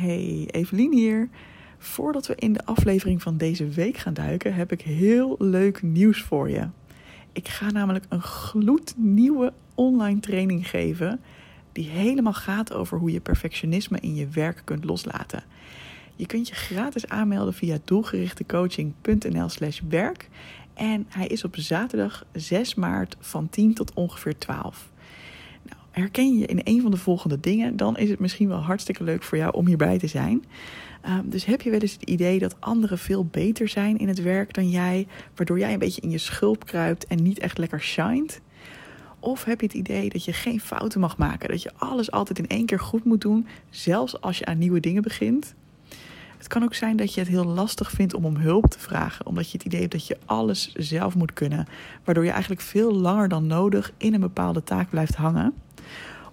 Hey, Evelien hier. Voordat we in de aflevering van deze week gaan duiken, heb ik heel leuk nieuws voor je. Ik ga namelijk een gloednieuwe online training geven die helemaal gaat over hoe je perfectionisme in je werk kunt loslaten. Je kunt je gratis aanmelden via doelgerichtecoaching.nl/slash werk. En hij is op zaterdag 6 maart van 10 tot ongeveer 12. Herken je in een van de volgende dingen, dan is het misschien wel hartstikke leuk voor jou om hierbij te zijn. Um, dus heb je wel eens het idee dat anderen veel beter zijn in het werk dan jij, waardoor jij een beetje in je schulp kruipt en niet echt lekker shined? Of heb je het idee dat je geen fouten mag maken, dat je alles altijd in één keer goed moet doen, zelfs als je aan nieuwe dingen begint? Het kan ook zijn dat je het heel lastig vindt om om hulp te vragen, omdat je het idee hebt dat je alles zelf moet kunnen, waardoor je eigenlijk veel langer dan nodig in een bepaalde taak blijft hangen.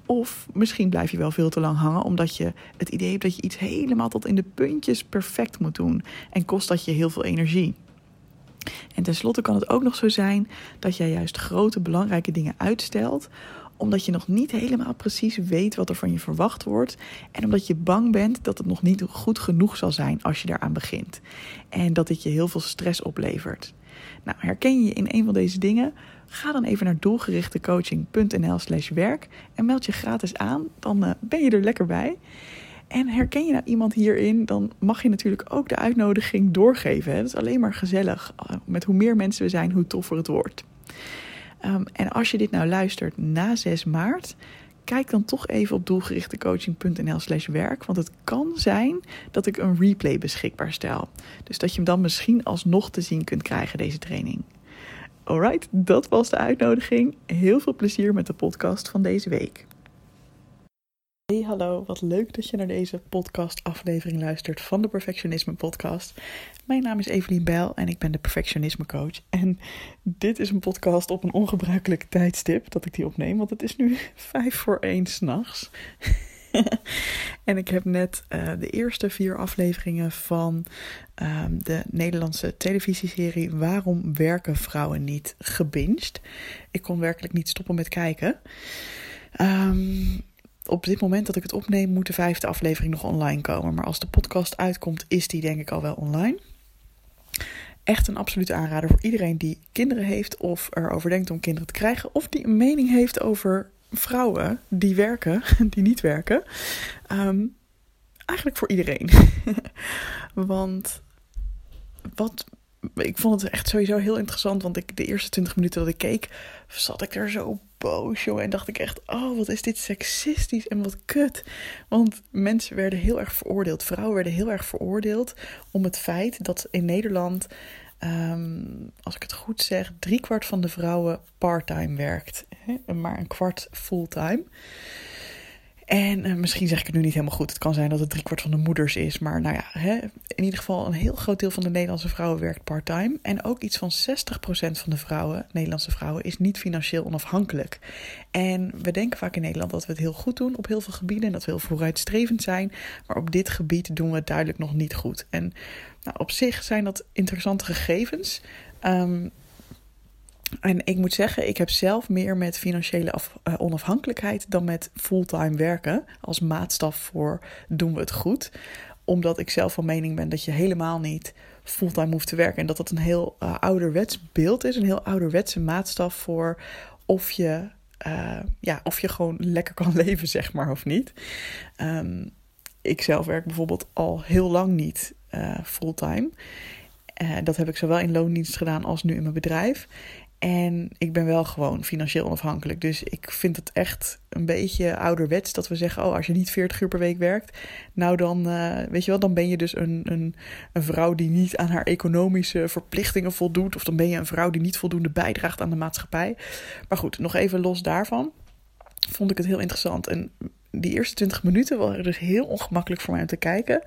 Of misschien blijf je wel veel te lang hangen omdat je het idee hebt dat je iets helemaal tot in de puntjes perfect moet doen en kost dat je heel veel energie. En tenslotte kan het ook nog zo zijn dat jij juist grote belangrijke dingen uitstelt omdat je nog niet helemaal precies weet wat er van je verwacht wordt. En omdat je bang bent dat het nog niet goed genoeg zal zijn als je daaraan begint. En dat dit je heel veel stress oplevert. Nou, herken je je in een van deze dingen? Ga dan even naar doelgerichtecoaching.nl/slash werk en meld je gratis aan. Dan uh, ben je er lekker bij. En herken je nou iemand hierin, dan mag je natuurlijk ook de uitnodiging doorgeven. Dat is alleen maar gezellig. Met hoe meer mensen we zijn, hoe toffer het wordt. Um, en als je dit nou luistert na 6 maart, kijk dan toch even op doelgerichtecoaching.nl slash werk. Want het kan zijn dat ik een replay beschikbaar stel. Dus dat je hem dan misschien alsnog te zien kunt krijgen, deze training. Alright, dat was de uitnodiging. Heel veel plezier met de podcast van deze week. Hey, hallo. Wat leuk dat je naar deze podcast-aflevering luistert van de Perfectionisme Podcast. Mijn naam is Evelien Bijl en ik ben de Perfectionisme Coach. En dit is een podcast op een ongebruikelijk tijdstip dat ik die opneem, want het is nu vijf voor één s'nachts. en ik heb net uh, de eerste vier afleveringen van uh, de Nederlandse televisieserie Waarom werken vrouwen niet gebinged. Ik kon werkelijk niet stoppen met kijken. Um, op dit moment dat ik het opneem, moet de vijfde aflevering nog online komen. Maar als de podcast uitkomt, is die denk ik al wel online. Echt een absolute aanrader voor iedereen die kinderen heeft of erover denkt om kinderen te krijgen. Of die een mening heeft over vrouwen die werken, die niet werken. Um, eigenlijk voor iedereen. Want wat ik vond het echt sowieso heel interessant. Want ik, de eerste 20 minuten dat ik keek, zat ik er zo boos, joh. En dacht ik echt, oh, wat is dit seksistisch en wat kut. Want mensen werden heel erg veroordeeld. Vrouwen werden heel erg veroordeeld om het feit dat in Nederland, um, als ik het goed zeg, driekwart van de vrouwen parttime werkt. Maar een kwart fulltime. En uh, misschien zeg ik het nu niet helemaal goed. Het kan zijn dat het driekwart van de moeders is. Maar nou ja, hè, in ieder geval een heel groot deel van de Nederlandse vrouwen werkt parttime. En ook iets van 60% van de vrouwen, Nederlandse vrouwen, is niet financieel onafhankelijk. En we denken vaak in Nederland dat we het heel goed doen op heel veel gebieden. En dat we heel vooruitstrevend zijn. Maar op dit gebied doen we het duidelijk nog niet goed. En nou, op zich zijn dat interessante gegevens. Um, en ik moet zeggen, ik heb zelf meer met financiële uh, onafhankelijkheid dan met fulltime werken als maatstaf voor doen we het goed. Omdat ik zelf van mening ben dat je helemaal niet fulltime hoeft te werken. En dat dat een heel uh, ouderwets beeld is, een heel ouderwetse maatstaf voor of je, uh, ja, of je gewoon lekker kan leven, zeg maar, of niet. Um, ik zelf werk bijvoorbeeld al heel lang niet fulltime. dat heb ik zowel in loondienst gedaan als nu in mijn bedrijf. En ik ben wel gewoon financieel onafhankelijk. Dus ik vind het echt een beetje ouderwets dat we zeggen: Oh, als je niet 40 uur per week werkt, nou dan, uh, weet je wel, dan ben je dus een, een, een vrouw die niet aan haar economische verplichtingen voldoet. Of dan ben je een vrouw die niet voldoende bijdraagt aan de maatschappij. Maar goed, nog even los daarvan. Vond ik het heel interessant. En die eerste 20 minuten waren dus heel ongemakkelijk voor mij om te kijken.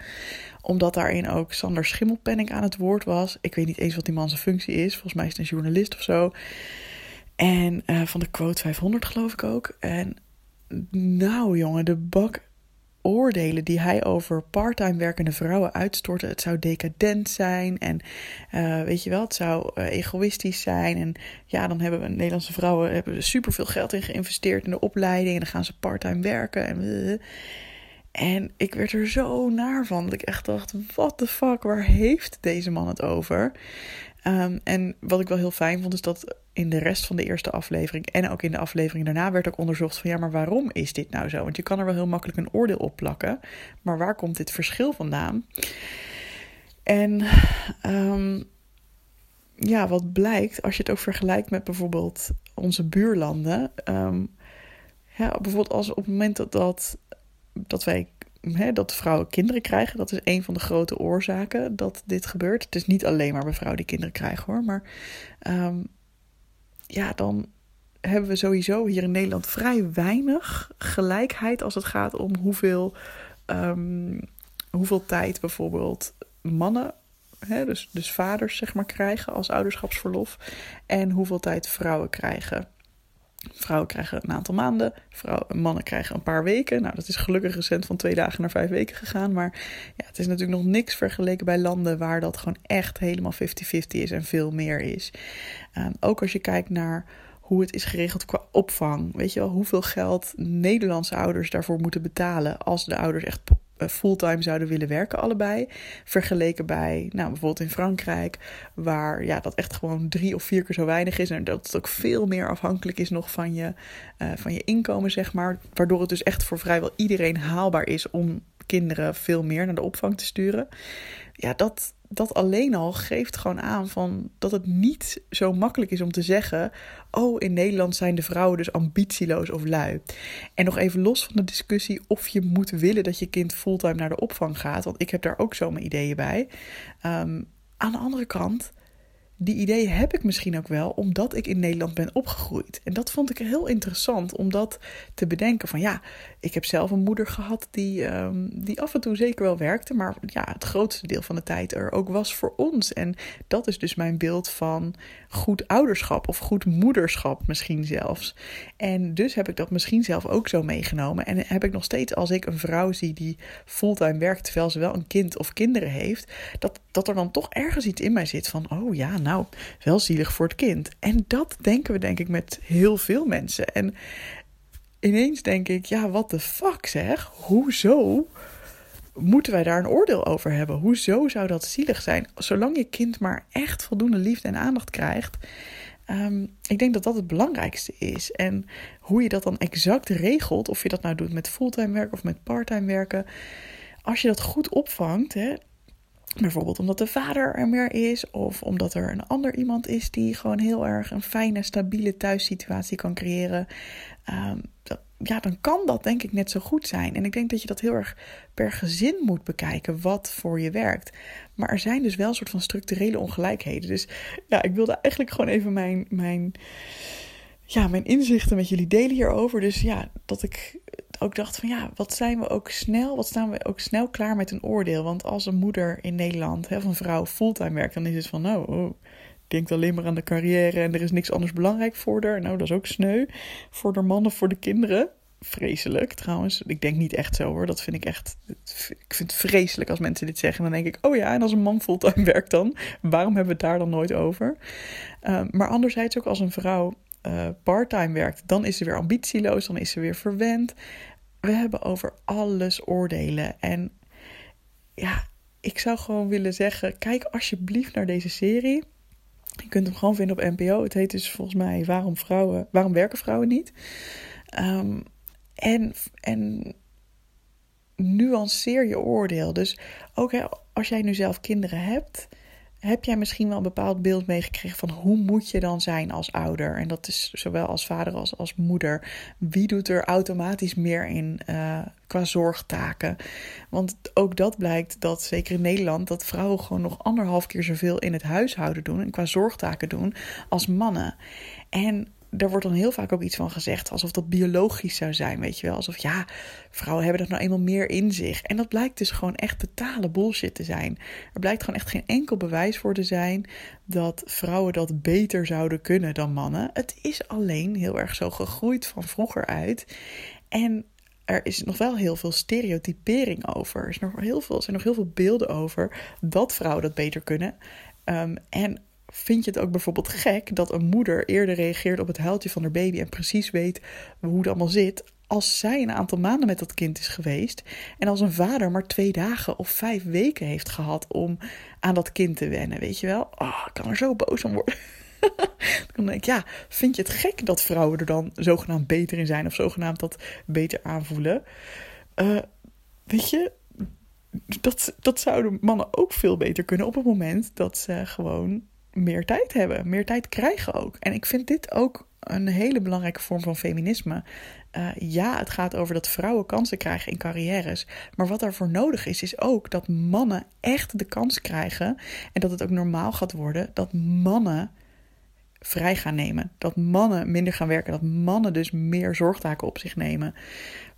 Omdat daarin ook Sander Schimmelpenning aan het woord was. Ik weet niet eens wat die man zijn functie is. Volgens mij is het een journalist of zo. En uh, van de quote 500 geloof ik ook. En nou jongen, de bak oordelen die hij over parttime werkende vrouwen uitstortte. Het zou decadent zijn en uh, weet je wel, het zou uh, egoïstisch zijn. En ja, dan hebben we Nederlandse vrouwen hebben super veel geld in geïnvesteerd in de opleiding en dan gaan ze parttime werken. En, uh, En ik werd er zo naar van. Dat ik echt dacht: what the fuck, waar heeft deze man het over? Ehm, en wat ik wel heel fijn vond, is dat in de rest van de eerste aflevering en ook in de aflevering daarna werd ook onderzocht van ja, maar waarom is dit nou zo? Want je kan er wel heel makkelijk een oordeel op plakken, maar waar komt dit verschil vandaan? En um, ja, wat blijkt, als je het ook vergelijkt met bijvoorbeeld onze buurlanden. Ja, bijvoorbeeld als op het moment dat, dat, dat wij hè, dat vrouwen kinderen krijgen, dat is een van de grote oorzaken dat dit gebeurt. Het is niet alleen maar bij vrouwen die kinderen krijgen hoor, maar um, ja, dan hebben we sowieso hier in Nederland vrij weinig gelijkheid als het gaat om hoeveel, um, hoeveel tijd bijvoorbeeld mannen dus, dus vaders zeg maar, krijgen als ouderschapsverlof. En hoeveel tijd vrouwen krijgen. Vrouwen krijgen een aantal maanden, vrouwen, mannen krijgen een paar weken. Nou, dat is gelukkig recent van twee dagen naar vijf weken gegaan. Maar ja, het is natuurlijk nog niks vergeleken bij landen waar dat gewoon echt helemaal 50-50 is en veel meer is. Um, ook als je kijkt naar hoe het is geregeld qua opvang. Weet je wel, hoeveel geld Nederlandse ouders daarvoor moeten betalen als de ouders echt fulltime zouden willen werken, allebei. Vergeleken bij, nou, bijvoorbeeld in Frankrijk, waar ja, dat echt gewoon drie of vier keer zo weinig is. En dat het ook veel meer afhankelijk is nog van je, uh, van je inkomen, zeg maar. Waardoor het dus echt voor vrijwel iedereen haalbaar is om kinderen veel meer naar de opvang te sturen. Ja, dat, dat alleen al geeft gewoon aan van dat het niet zo makkelijk is om te zeggen: Oh, in Nederland zijn de vrouwen dus ambitieloos of lui. En nog even los van de discussie of je moet willen dat je kind fulltime naar de opvang gaat, want ik heb daar ook zo mijn ideeën bij. Um, aan de andere kant die ideeën heb ik misschien ook wel omdat ik in Nederland ben opgegroeid. En dat vond ik heel interessant om dat te bedenken. Van ja, ik heb zelf een moeder gehad die, um, die af en toe zeker wel werkte, maar ja, het grootste deel van de tijd er ook was voor ons. En dat is dus mijn beeld van goed ouderschap of goed moederschap misschien zelfs. En dus heb ik dat misschien zelf ook zo meegenomen. En heb ik nog steeds, als ik een vrouw zie die fulltime werkt terwijl ze wel een kind of kinderen heeft, dat, dat er dan toch ergens iets in mij zit van, oh ja, nou nou, wel zielig voor het kind. En dat denken we denk ik met heel veel mensen. En ineens denk ik, ja, wat de fuck zeg? Hoezo moeten wij daar een oordeel over hebben? Hoezo zou dat zielig zijn? Zolang je kind maar echt voldoende liefde en aandacht krijgt. Um, ik denk dat dat het belangrijkste is. En hoe je dat dan exact regelt, of je dat nou doet met fulltime werken of met parttime werken. Als je dat goed opvangt, hè, Bijvoorbeeld omdat de vader er meer is, of omdat er een ander iemand is die gewoon heel erg een fijne, stabiele thuissituatie kan creëren. Um, ja, dan kan dat denk ik net zo goed zijn. En ik denk dat je dat heel erg per gezin moet bekijken wat voor je werkt. Maar er zijn dus wel een soort van structurele ongelijkheden. Dus ja, ik wilde eigenlijk gewoon even mijn, mijn, ja, mijn inzichten met jullie delen hierover. Dus ja, dat ik ook dacht van ja, wat zijn we ook snel, wat staan we ook snel klaar met een oordeel. Want als een moeder in Nederland hè, of een vrouw fulltime werkt, dan is het van nou, oh, denkt alleen maar aan de carrière en er is niks anders belangrijk voor haar. Nou, dat is ook sneu. Voor de mannen, voor de kinderen. Vreselijk trouwens. Ik denk niet echt zo hoor. Dat vind ik echt. Ik vind het vreselijk als mensen dit zeggen. Dan denk ik, oh ja, en als een man fulltime werkt dan, waarom hebben we het daar dan nooit over? Uh, maar anderzijds ook als een vrouw uh, parttime werkt, dan is ze weer ambitieloos, dan is ze weer verwend. We hebben over alles oordelen. En ja, ik zou gewoon willen zeggen: kijk alsjeblieft naar deze serie. Je kunt hem gewoon vinden op NPO. Het heet dus volgens mij Waarom, vrouwen, waarom werken vrouwen niet? Um, en, en nuanceer je oordeel. Dus ook als jij nu zelf kinderen hebt heb jij misschien wel een bepaald beeld meegekregen van hoe moet je dan zijn als ouder? En dat is zowel als vader als als moeder. Wie doet er automatisch meer in uh, qua zorgtaken? Want ook dat blijkt dat, zeker in Nederland, dat vrouwen gewoon nog anderhalf keer zoveel in het huishouden doen en qua zorgtaken doen als mannen. En er wordt dan heel vaak ook iets van gezegd, alsof dat biologisch zou zijn, weet je wel. Alsof ja, vrouwen hebben dat nou eenmaal meer in zich. En dat blijkt dus gewoon echt totale bullshit te zijn. Er blijkt gewoon echt geen enkel bewijs voor te zijn dat vrouwen dat beter zouden kunnen dan mannen. Het is alleen heel erg zo gegroeid van vroeger uit. En er is nog wel heel veel stereotypering over. Er, is nog heel veel, zijn nog heel veel beelden over dat vrouwen dat beter kunnen. Um, en Vind je het ook bijvoorbeeld gek dat een moeder eerder reageert op het huiltje van haar baby en precies weet hoe het allemaal zit, als zij een aantal maanden met dat kind is geweest en als een vader maar twee dagen of vijf weken heeft gehad om aan dat kind te wennen, weet je wel? Oh, ik kan er zo boos om worden. dan denk ik, ja, vind je het gek dat vrouwen er dan zogenaamd beter in zijn of zogenaamd dat beter aanvoelen? Uh, weet je, dat, dat zouden mannen ook veel beter kunnen op het moment dat ze gewoon meer tijd hebben, meer tijd krijgen ook. En ik vind dit ook een hele belangrijke vorm van feminisme. Uh, ja, het gaat over dat vrouwen kansen krijgen in carrières. Maar wat daarvoor nodig is, is ook dat mannen echt de kans krijgen. En dat het ook normaal gaat worden dat mannen vrij gaan nemen. Dat mannen minder gaan werken. Dat mannen dus meer zorgtaken op zich nemen.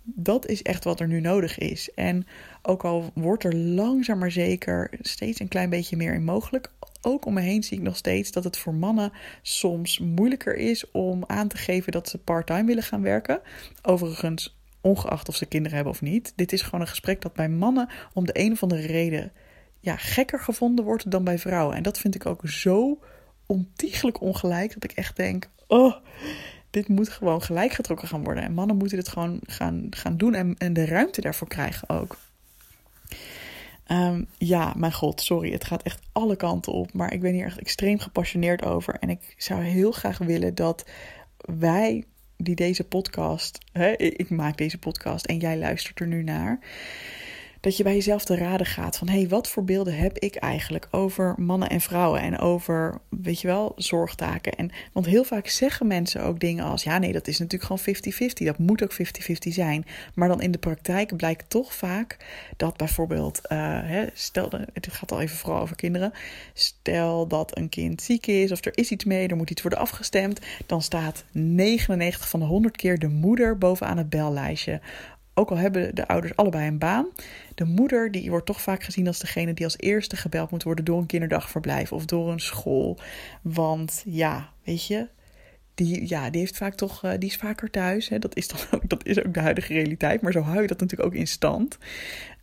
Dat is echt wat er nu nodig is. En ook al wordt er langzaam maar zeker steeds een klein beetje meer in mogelijk. Ook om me heen zie ik nog steeds dat het voor mannen soms moeilijker is om aan te geven dat ze parttime willen gaan werken. Overigens, ongeacht of ze kinderen hebben of niet. Dit is gewoon een gesprek dat bij mannen om de een of andere reden ja, gekker gevonden wordt dan bij vrouwen. En dat vind ik ook zo ontiegelijk ongelijk dat ik echt denk: oh, dit moet gewoon gelijk getrokken gaan worden. En mannen moeten dit gewoon gaan, gaan doen en, en de ruimte daarvoor krijgen ook. Um, ja, mijn god, sorry. Het gaat echt alle kanten op. Maar ik ben hier echt extreem gepassioneerd over. En ik zou heel graag willen dat wij die deze podcast. Hè, ik maak deze podcast en jij luistert er nu naar dat je bij jezelf te raden gaat van hé, hey, wat voor beelden heb ik eigenlijk over mannen en vrouwen en over, weet je wel, zorgtaken. En, want heel vaak zeggen mensen ook dingen als ja, nee, dat is natuurlijk gewoon 50-50, dat moet ook 50-50 zijn. Maar dan in de praktijk blijkt toch vaak dat bijvoorbeeld, uh, hè, stel, het gaat al even vooral over kinderen, stel dat een kind ziek is of er is iets mee, er moet iets worden afgestemd, dan staat 99 van de 100 keer de moeder bovenaan het bellijstje ook al hebben de ouders allebei een baan, de moeder die wordt toch vaak gezien als degene die als eerste gebeld moet worden door een kinderdagverblijf of door een school. Want ja, weet je, die, ja, die, heeft vaak toch, uh, die is vaker thuis. Hè? Dat, is dan ook, dat is ook de huidige realiteit, maar zo hou je dat natuurlijk ook in stand.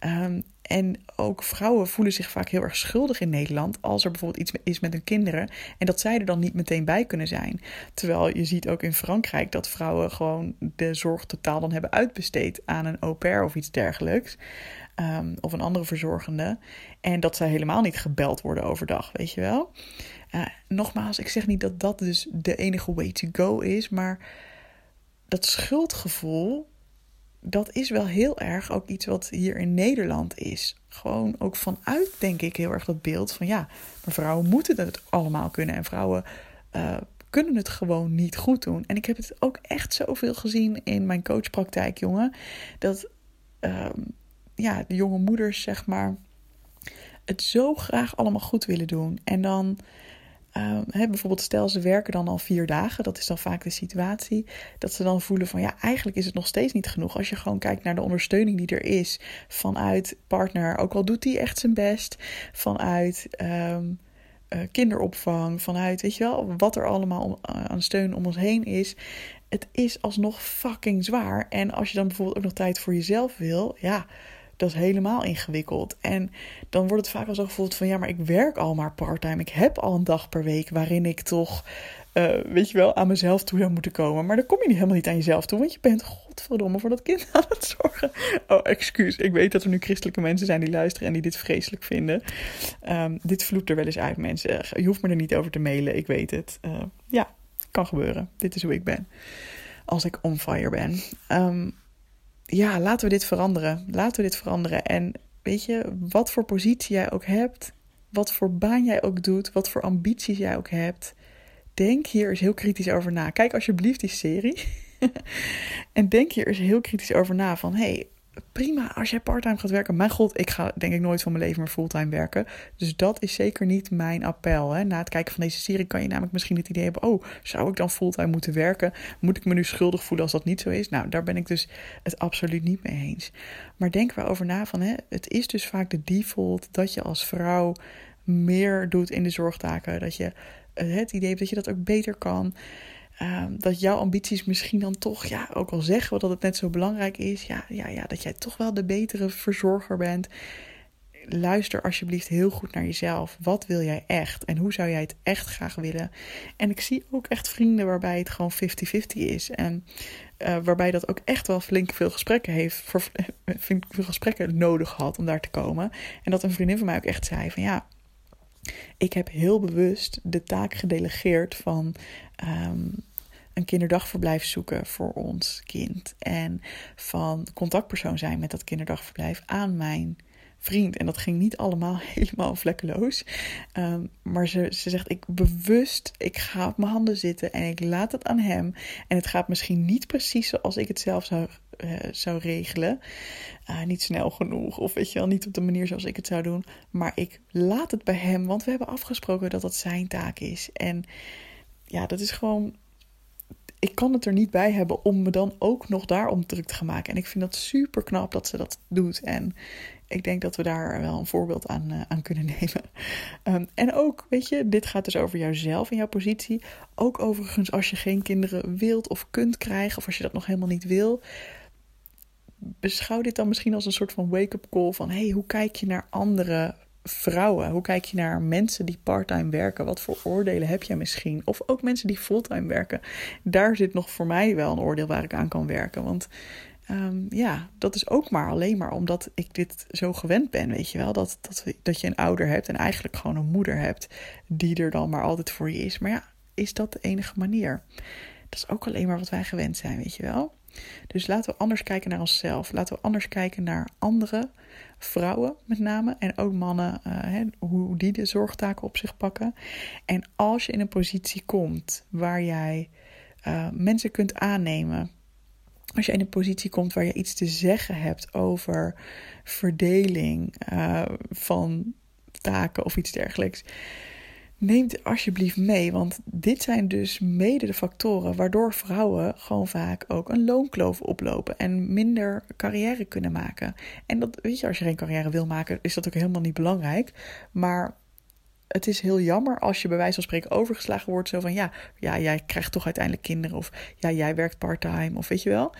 Um, en ook vrouwen voelen zich vaak heel erg schuldig in Nederland als er bijvoorbeeld iets is met hun kinderen en dat zij er dan niet meteen bij kunnen zijn. Terwijl je ziet ook in Frankrijk dat vrouwen gewoon de zorg totaal dan hebben uitbesteed aan een au pair of iets dergelijks. Um, of een andere verzorgende. En dat zij helemaal niet gebeld worden overdag, weet je wel. Uh, nogmaals, ik zeg niet dat dat dus de enige way to go is, maar dat schuldgevoel dat is wel heel erg ook iets wat hier in Nederland is. Gewoon ook vanuit, denk ik, heel erg dat beeld van ja, maar vrouwen moeten dat allemaal kunnen en vrouwen uh, kunnen het gewoon niet goed doen. En ik heb het ook echt zoveel gezien in mijn coachpraktijk, jongen, dat uh, ja, de jonge moeders, zeg maar, het zo graag allemaal goed willen doen. En dan Uh, bijvoorbeeld, stel ze werken dan al vier dagen, dat is dan vaak de situatie, dat ze dan voelen van ja, eigenlijk is het nog steeds niet genoeg. Als je gewoon kijkt naar de ondersteuning die er is vanuit partner, ook al doet hij echt zijn best, vanuit um, uh, kinderopvang, vanuit weet je wel, wat er allemaal uh, aan steun om ons heen is. Het is alsnog fucking zwaar. En als je dan bijvoorbeeld ook nog tijd voor jezelf wil, ja dat is helemaal ingewikkeld. En dan wordt het vaak al zo gevoeld van ja, maar ik werk al maar parttime. Ik heb al een dag per week waarin ik toch, uh, weet je wel, aan mezelf toe zou moeten komen. Maar dan kom je niet helemaal niet aan jezelf toe, want je bent godverdomme voor dat kind aan het zorgen. Oh, excuus. Ik weet dat er nu christelijke mensen zijn die luisteren en die dit vreselijk vinden. Um, dit vloept er wel eens uit, mensen. Je hoeft me er niet over te mailen, ik weet het. Uh, ja, kan gebeuren. Dit is hoe ik ben. Als ik on fire ben. Um, ja, laten we dit veranderen. Laten we dit veranderen. En weet je, wat voor positie jij ook hebt, wat voor baan jij ook doet, wat voor ambities jij ook hebt, denk hier eens heel kritisch over na. Kijk alsjeblieft die serie. en denk hier eens heel kritisch over na van hey, prima als jij parttime gaat werken. Mijn god, ik ga denk ik nooit van mijn leven meer fulltime werken. Dus dat is zeker niet mijn appel. Hè. Na het kijken van deze serie kan je namelijk misschien het idee hebben... oh, zou ik dan fulltime moeten werken? Moet ik me nu schuldig voelen als dat niet zo is? Nou, daar ben ik dus het absoluut niet mee eens. Maar denk wel over na van... Hè, het is dus vaak de default dat je als vrouw meer doet in de zorgtaken. Dat je het idee hebt dat je dat ook beter kan... Ehm, dat jouw ambities misschien dan toch, ja, ook al zeggen we dat het net zo belangrijk is, ja, ja, ja, dat jij toch wel de betere verzorger bent. luister alsjeblieft heel goed naar jezelf. Wat wil jij echt? En hoe zou jij het echt graag willen? En ik zie ook echt vrienden waarbij het gewoon 50-50 is. En uh, waarbij dat ook echt wel flink veel gesprekken heeft, voor, flink veel gesprekken nodig had om daar te komen. En dat een vriendin van mij ook echt zei van ja, ik heb heel bewust de taak gedelegeerd van um, een kinderdagverblijf zoeken voor ons kind. En van contactpersoon zijn met dat kinderdagverblijf aan mijn vriend. En dat ging niet allemaal helemaal vlekkeloos. Um, maar ze, ze zegt: Ik bewust, ik ga op mijn handen zitten en ik laat het aan hem. En het gaat misschien niet precies zoals ik het zelf zou, uh, zou regelen. Uh, niet snel genoeg, of weet je wel, niet op de manier zoals ik het zou doen. Maar ik laat het bij hem, want we hebben afgesproken dat dat zijn taak is. En ja, dat is gewoon ik kan het er niet bij hebben om me dan ook nog daarom druk te gaan maken. En ik vind dat super knap dat ze dat doet. En ik denk dat we daar wel een voorbeeld aan, uh, aan kunnen nemen. Um, en ook, weet je, dit gaat dus over jouzelf en jouw positie. Ook overigens als je geen kinderen wilt of kunt krijgen, of als je dat nog helemaal niet wil. Beschouw dit dan misschien als een soort van wake-up call van: hey, hoe kijk je naar andere vrouwen? Hoe kijk je naar mensen die parttime werken? Wat voor oordelen heb jij misschien? Of ook mensen die fulltime werken. Daar zit nog voor mij wel een oordeel waar ik aan kan werken. Want um, ja, dat is ook maar alleen maar omdat ik dit zo gewend ben, weet je wel. Dat, dat, dat je een ouder hebt en eigenlijk gewoon een moeder hebt die er dan maar altijd voor je is. Maar ja, is dat de enige manier? Dat is ook alleen maar wat wij gewend zijn, weet je wel. Dus laten we anders kijken naar onszelf. Laten we anders kijken naar andere vrouwen met name. En ook mannen, hè, hoe die de zorgtaken op zich pakken. En als je in een positie komt waar jij uh, mensen kunt aannemen. Als je in een positie komt waar je iets te zeggen hebt over verdeling uh, van taken of iets dergelijks neem het alsjeblieft mee. Want dit zijn dus mede de factoren waardoor vrouwen gewoon vaak ook een loonkloof oplopen en minder carrière kunnen maken. En dat weet je, als je geen carrière wil maken, is dat ook helemaal niet belangrijk. Maar het is heel jammer als je bij wijze van spreken overgeslagen wordt. Zo van ja, ja, jij krijgt toch uiteindelijk kinderen. Of ja, jij werkt parttime. Of weet je wel.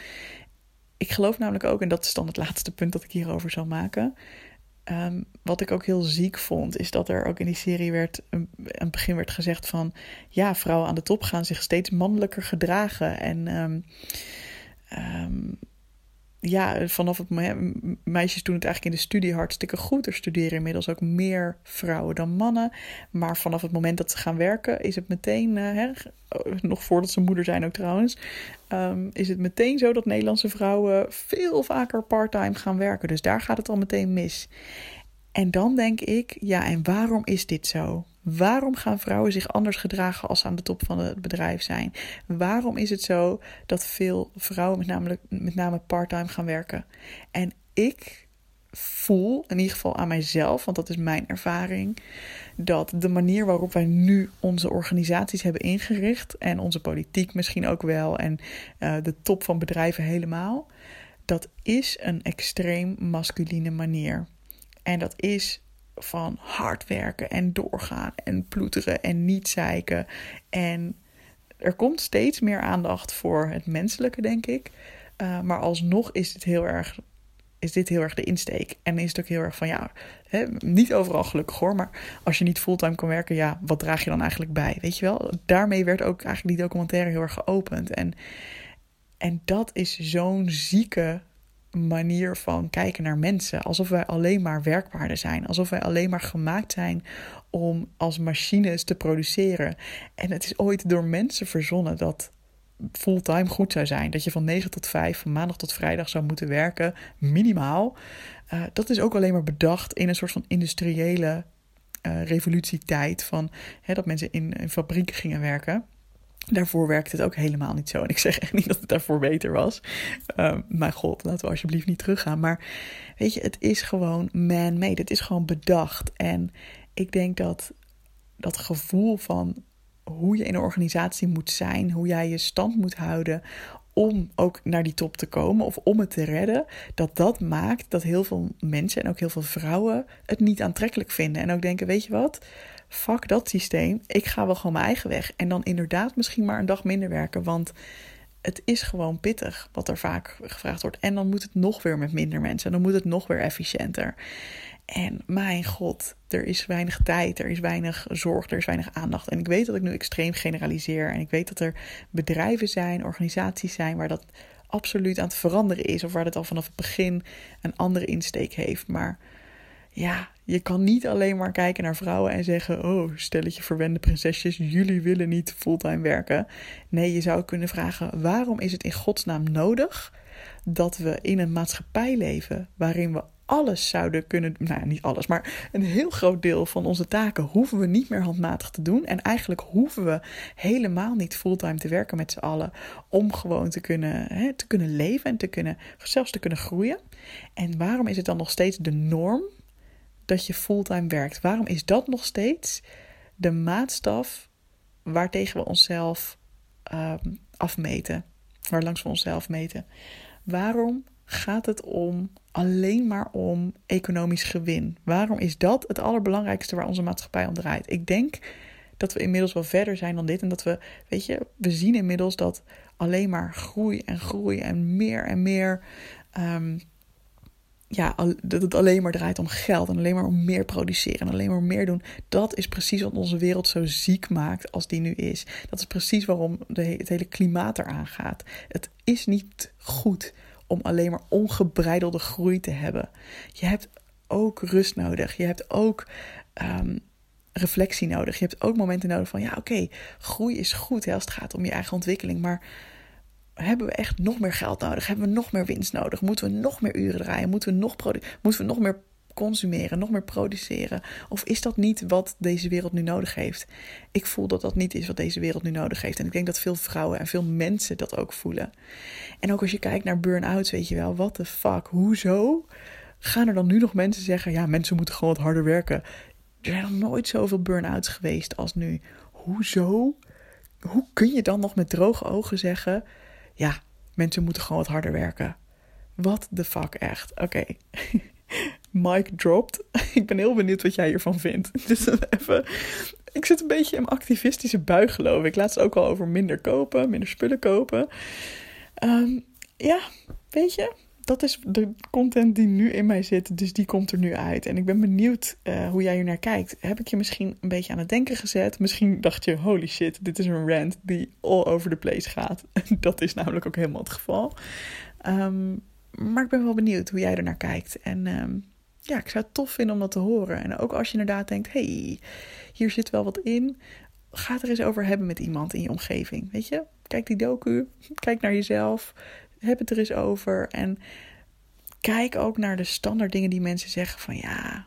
Ik geloof namelijk ook, en dat is dan het laatste punt dat ik hierover zal maken Um, wat ik ook heel ziek vond, is dat er ook in die serie werd, aan het begin werd gezegd van, ja, vrouwen aan de top gaan zich steeds mannelijker gedragen. En um, um, ja, vanaf het moment, meisjes doen het eigenlijk in de studie hartstikke goed. Er studeren inmiddels ook meer vrouwen dan mannen. Maar vanaf het moment dat ze gaan werken, is het meteen, uh, nog voordat ze moeder zijn ook trouwens, um, is het meteen zo dat Nederlandse vrouwen veel vaker parttime gaan werken. Dus daar gaat het al meteen mis. En dan denk ik, ja, en waarom is dit zo? Waarom gaan vrouwen zich anders gedragen als ze aan de top van het bedrijf zijn? Waarom is het zo dat veel vrouwen met name, met name parttime gaan werken? En ik voel, in ieder geval aan mijzelf, want dat is mijn ervaring, dat de manier waarop wij nu onze organisaties hebben ingericht en onze politiek misschien ook wel en uh, de top van bedrijven helemaal, dat is een extreem masculine manier. En dat is van hard werken en doorgaan en ploeteren en niet zeiken. En er komt steeds meer aandacht voor het menselijke, denk ik. Uh, maar alsnog is dit heel erg. Is dit heel erg de insteek? En is het ook heel erg van ja, hè, niet overal gelukkig hoor, maar als je niet fulltime kan werken, ja, wat draag je dan eigenlijk bij? Weet je wel? Daarmee werd ook eigenlijk die documentaire heel erg geopend. En, en dat is zo'n zieke manier van kijken naar mensen. Alsof wij alleen maar werkwaarden zijn. Alsof wij alleen maar gemaakt zijn om als machines te produceren. En het is ooit door mensen verzonnen dat fulltime goed zou zijn. Dat je van 9 tot 5, van maandag tot vrijdag zou moeten werken, minimaal. Uh, dat is ook alleen maar bedacht in een soort van industriële uh, revolutietijd. Van hè, dat mensen in, in fabrieken gingen werken. Daarvoor werkte het ook helemaal niet zo. En ik zeg echt niet dat het daarvoor beter was. Uh, maar god, laten we alsjeblieft niet teruggaan. Maar weet je, het is gewoon man-made. Het is gewoon bedacht. En ik denk dat dat gevoel van hoe je in een organisatie moet zijn, hoe jij je stand moet houden om ook naar die top te komen of om het te redden, dat dat maakt dat heel veel mensen en ook heel veel vrouwen het niet aantrekkelijk vinden. En ook denken, weet je wat, fuck dat systeem, ik ga wel gewoon mijn eigen weg. En dan inderdaad misschien maar een dag minder werken, want het is gewoon pittig wat er vaak gevraagd wordt. En dan moet het nog weer met minder mensen, en dan moet het nog weer efficiënter. En mijn god, er is weinig tijd, er is weinig zorg, er is weinig aandacht. En ik weet dat ik nu extreem generaliseer. En ik weet dat er bedrijven zijn, organisaties zijn waar dat absoluut aan het veranderen is. Of waar het al vanaf het begin een andere insteek heeft. Maar ja, je kan niet alleen maar kijken naar vrouwen en zeggen: Oh, stelletje verwende prinsesjes, jullie willen niet fulltime werken. Nee, je zou kunnen vragen: waarom is het in godsnaam nodig dat we in een maatschappij leven waarin we alles zouden kunnen, nou niet alles, maar een heel groot deel van onze taken hoeven we niet meer handmatig te doen. En eigenlijk hoeven we helemaal niet fulltime te werken met z'n allen om gewoon te kunnen, hè, te kunnen leven en te kunnen, zelfs te kunnen groeien. En waarom is het dan nog steeds de norm dat je fulltime werkt? Waarom is dat nog steeds de maatstaf waartegen we onszelf um, afmeten? Waar langs we onszelf meten? Waarom gaat het om alleen maar om economisch gewin? Waarom is dat het allerbelangrijkste waar onze maatschappij om draait? Ik denk dat we inmiddels wel verder zijn dan dit en dat we, weet je, we zien inmiddels dat alleen maar groei en groei en meer en meer. Um, ja, dat het alleen maar draait om geld en alleen maar om meer produceren en alleen maar meer doen. Dat is precies wat onze wereld zo ziek maakt als die nu is. Dat is precies waarom de, het hele klimaat eraan gaat. Het is niet goed om alleen maar ongebreidelde groei te hebben. Je hebt ook rust nodig. Je hebt ook um, reflectie nodig. Je hebt ook momenten nodig van ja, oké, groei is goed als het gaat om je eigen ontwikkeling. Maar hebben we echt nog meer geld nodig? Hebben we nog meer winst nodig? Moeten we nog meer uren draaien? Moeten we nog, moeten we nog meer consumeren, nog meer produceren? Of is dat niet wat deze wereld nu nodig heeft? Ik voel dat dat niet is wat deze wereld nu nodig heeft. En ik denk dat veel vrouwen en veel mensen dat ook voelen. En ook als je kijkt naar burn-outs, weet je wel, what the fuck, hoezo? Gaan er dan nu nog mensen zeggen, ja, mensen moeten gewoon wat harder werken? Er zijn nog nooit zoveel burn-outs geweest als nu. Hoezo? Hoe kun je dan nog met droge ogen zeggen, ja, mensen moeten gewoon wat harder werken? What the fuck, echt? Oké. Mike dropped. ik ben heel benieuwd wat jij hiervan vindt. Dus even. Ik zit een beetje in activistische bui, geloof ik. Laatst ook al over minder kopen, minder spullen kopen. Um, ja, weet je, dat is de content die nu in mij zit. Dus die komt er nu uit. En ik ben benieuwd uh, hoe jij hier naar kijkt. Heb ik je misschien een beetje aan het denken gezet? Misschien dacht je: holy shit, dit is een rant die all over the place gaat. dat is namelijk ook helemaal het geval. Um, maar ik ben wel benieuwd hoe jij er naar kijkt. En um, ja, ik zou het tof vinden om dat te horen. En ook als je inderdaad denkt: hey, hier zit wel wat in. Ga het er eens over hebben met iemand in je omgeving. Weet je, kijk die docu, kijk naar jezelf, heb het er eens over. En kijk ook naar de standaard dingen die mensen zeggen: van ja,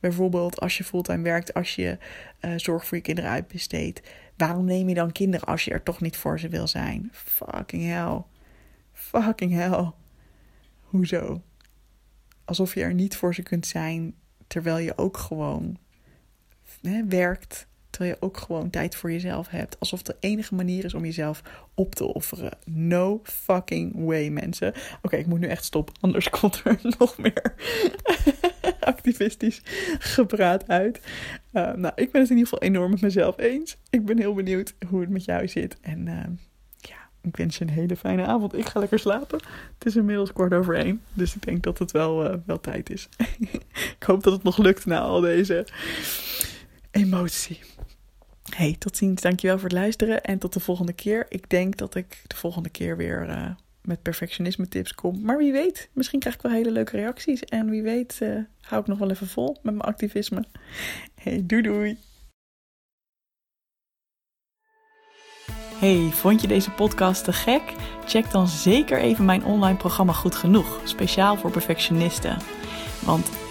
bijvoorbeeld als je fulltime werkt, als je uh, zorg voor je kinderen uitbesteedt. Waarom neem je dan kinderen als je er toch niet voor ze wil zijn? Fucking hell. Fucking hell. Hoezo? alsof je er niet voor ze kunt zijn, terwijl je ook gewoon hè, werkt, terwijl je ook gewoon tijd voor jezelf hebt. Alsof de enige manier is om jezelf op te offeren. No fucking way, mensen. Oké, ik moet nu echt stoppen, anders komt er nog meer activistisch gepraat uit. Uh, nou, ik ben het in ieder geval enorm met mezelf eens. Ik ben heel benieuwd hoe het met jou zit. En uh, ik wens je een hele fijne avond. Ik ga lekker slapen. Het is inmiddels kwart over één. Dus ik denk dat het wel, uh, wel tijd is. ik hoop dat het nog lukt na al deze emotie. Hey, tot ziens. Dankjewel voor het luisteren. En tot de volgende keer. Ik denk dat ik de volgende keer weer uh, met perfectionisme tips kom. Maar wie weet, misschien krijg ik wel hele leuke reacties. En wie weet uh, hou ik nog wel even vol met mijn activisme. Hey, doei doei. Hey, vond je deze podcast te gek? Check dan zeker even mijn online programma Goed Genoeg, speciaal voor perfectionisten. Want